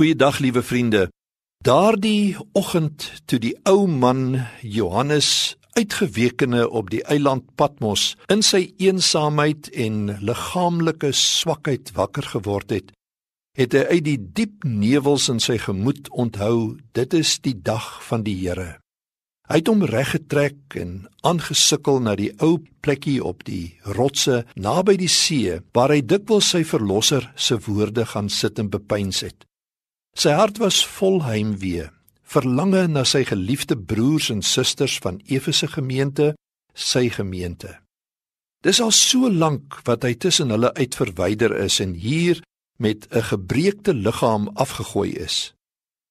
Goeiedag liewe vriende. Daardie oggend toe die ou man Johannes uitgewekene op die eiland Patmos in sy eensaamheid en liggaamlike swakheid wakker geword het, het hy uit die diep nevels in sy gemoed onthou dit is die dag van die Here. Hy het hom reggetrek en aangesukkel na die ou plekkie op die rotse naby die see waar hy dikwels sy verlosser se woorde gaan sit en bepeins het. Sy hart was vol heimwee, verlange na sy geliefde broers en susters van Efese gemeente, sy gemeente. Dis al so lank wat hy tussen hulle uit verwyder is en hier met 'n gebreekte liggaam afgegooi is.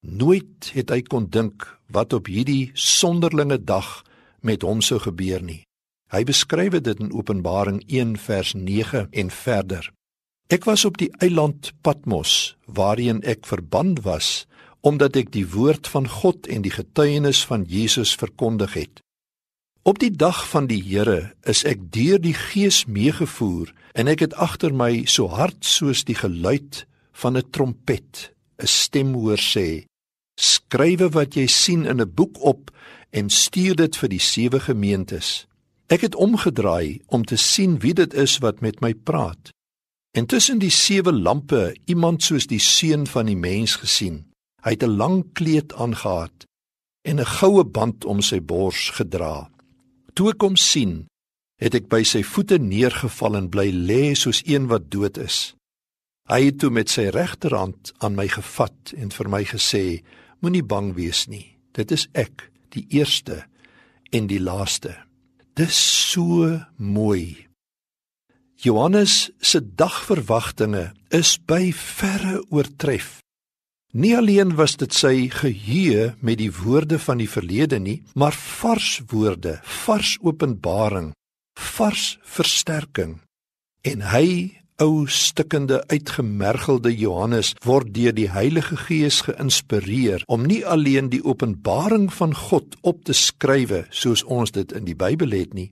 Nooit het hy kon dink wat op hierdie sonderlinge dag met hom sou gebeur nie. Hy beskryf dit in Openbaring 1 vers 9 en verder. Ek was op die eiland Patmos waarheen ek verban was omdat ek die woord van God en die getuienis van Jesus verkondig het. Op die dag van die Here is ek deur die Gees meegevoer en ek het agter my so hard soos die geluid van 'n trompet 'n stem hoor sê: Skrywe wat jy sien in 'n boek op en stuur dit vir die sewe gemeentes. Ek het omgedraai om te sien wie dit is wat met my praat. En tussen die sewe lampe iemand soos die seun van die mens gesien. Hy het 'n lang kleed aangetree en 'n goue band om sy bors gedra. Toe ek hom sien, het ek by sy voete neergeval en bly lê soos een wat dood is. Hy het toe met sy regterhand aan my gevat en vir my gesê: Moenie bang wees nie. Dit is ek, die eerste en die laaste. Dis so mooi. Johannes se dagverwagtinge is by verre oortref. Nie alleen was dit sy geheue met die woorde van die verlede nie, maar vars woorde, vars openbaring, vars versterking. En hy, ou stikkende uitgemergelde Johannes, word deur die Heilige Gees geïnspireer om nie alleen die openbaring van God op te skrywe soos ons dit in die Bybel het nie,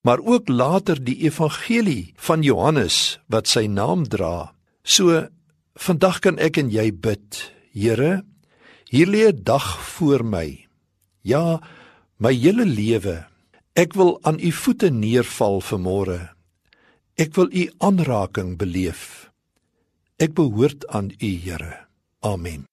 maar ook later die evangelie van Johannes wat sy naam dra. So vandag kan ek en jy bid. Here, hier lê 'n dag voor my. Ja, my hele lewe. Ek wil aan u voete neerval vanmôre. Ek wil u aanraking beleef. Ek behoort aan u, Here. Amen.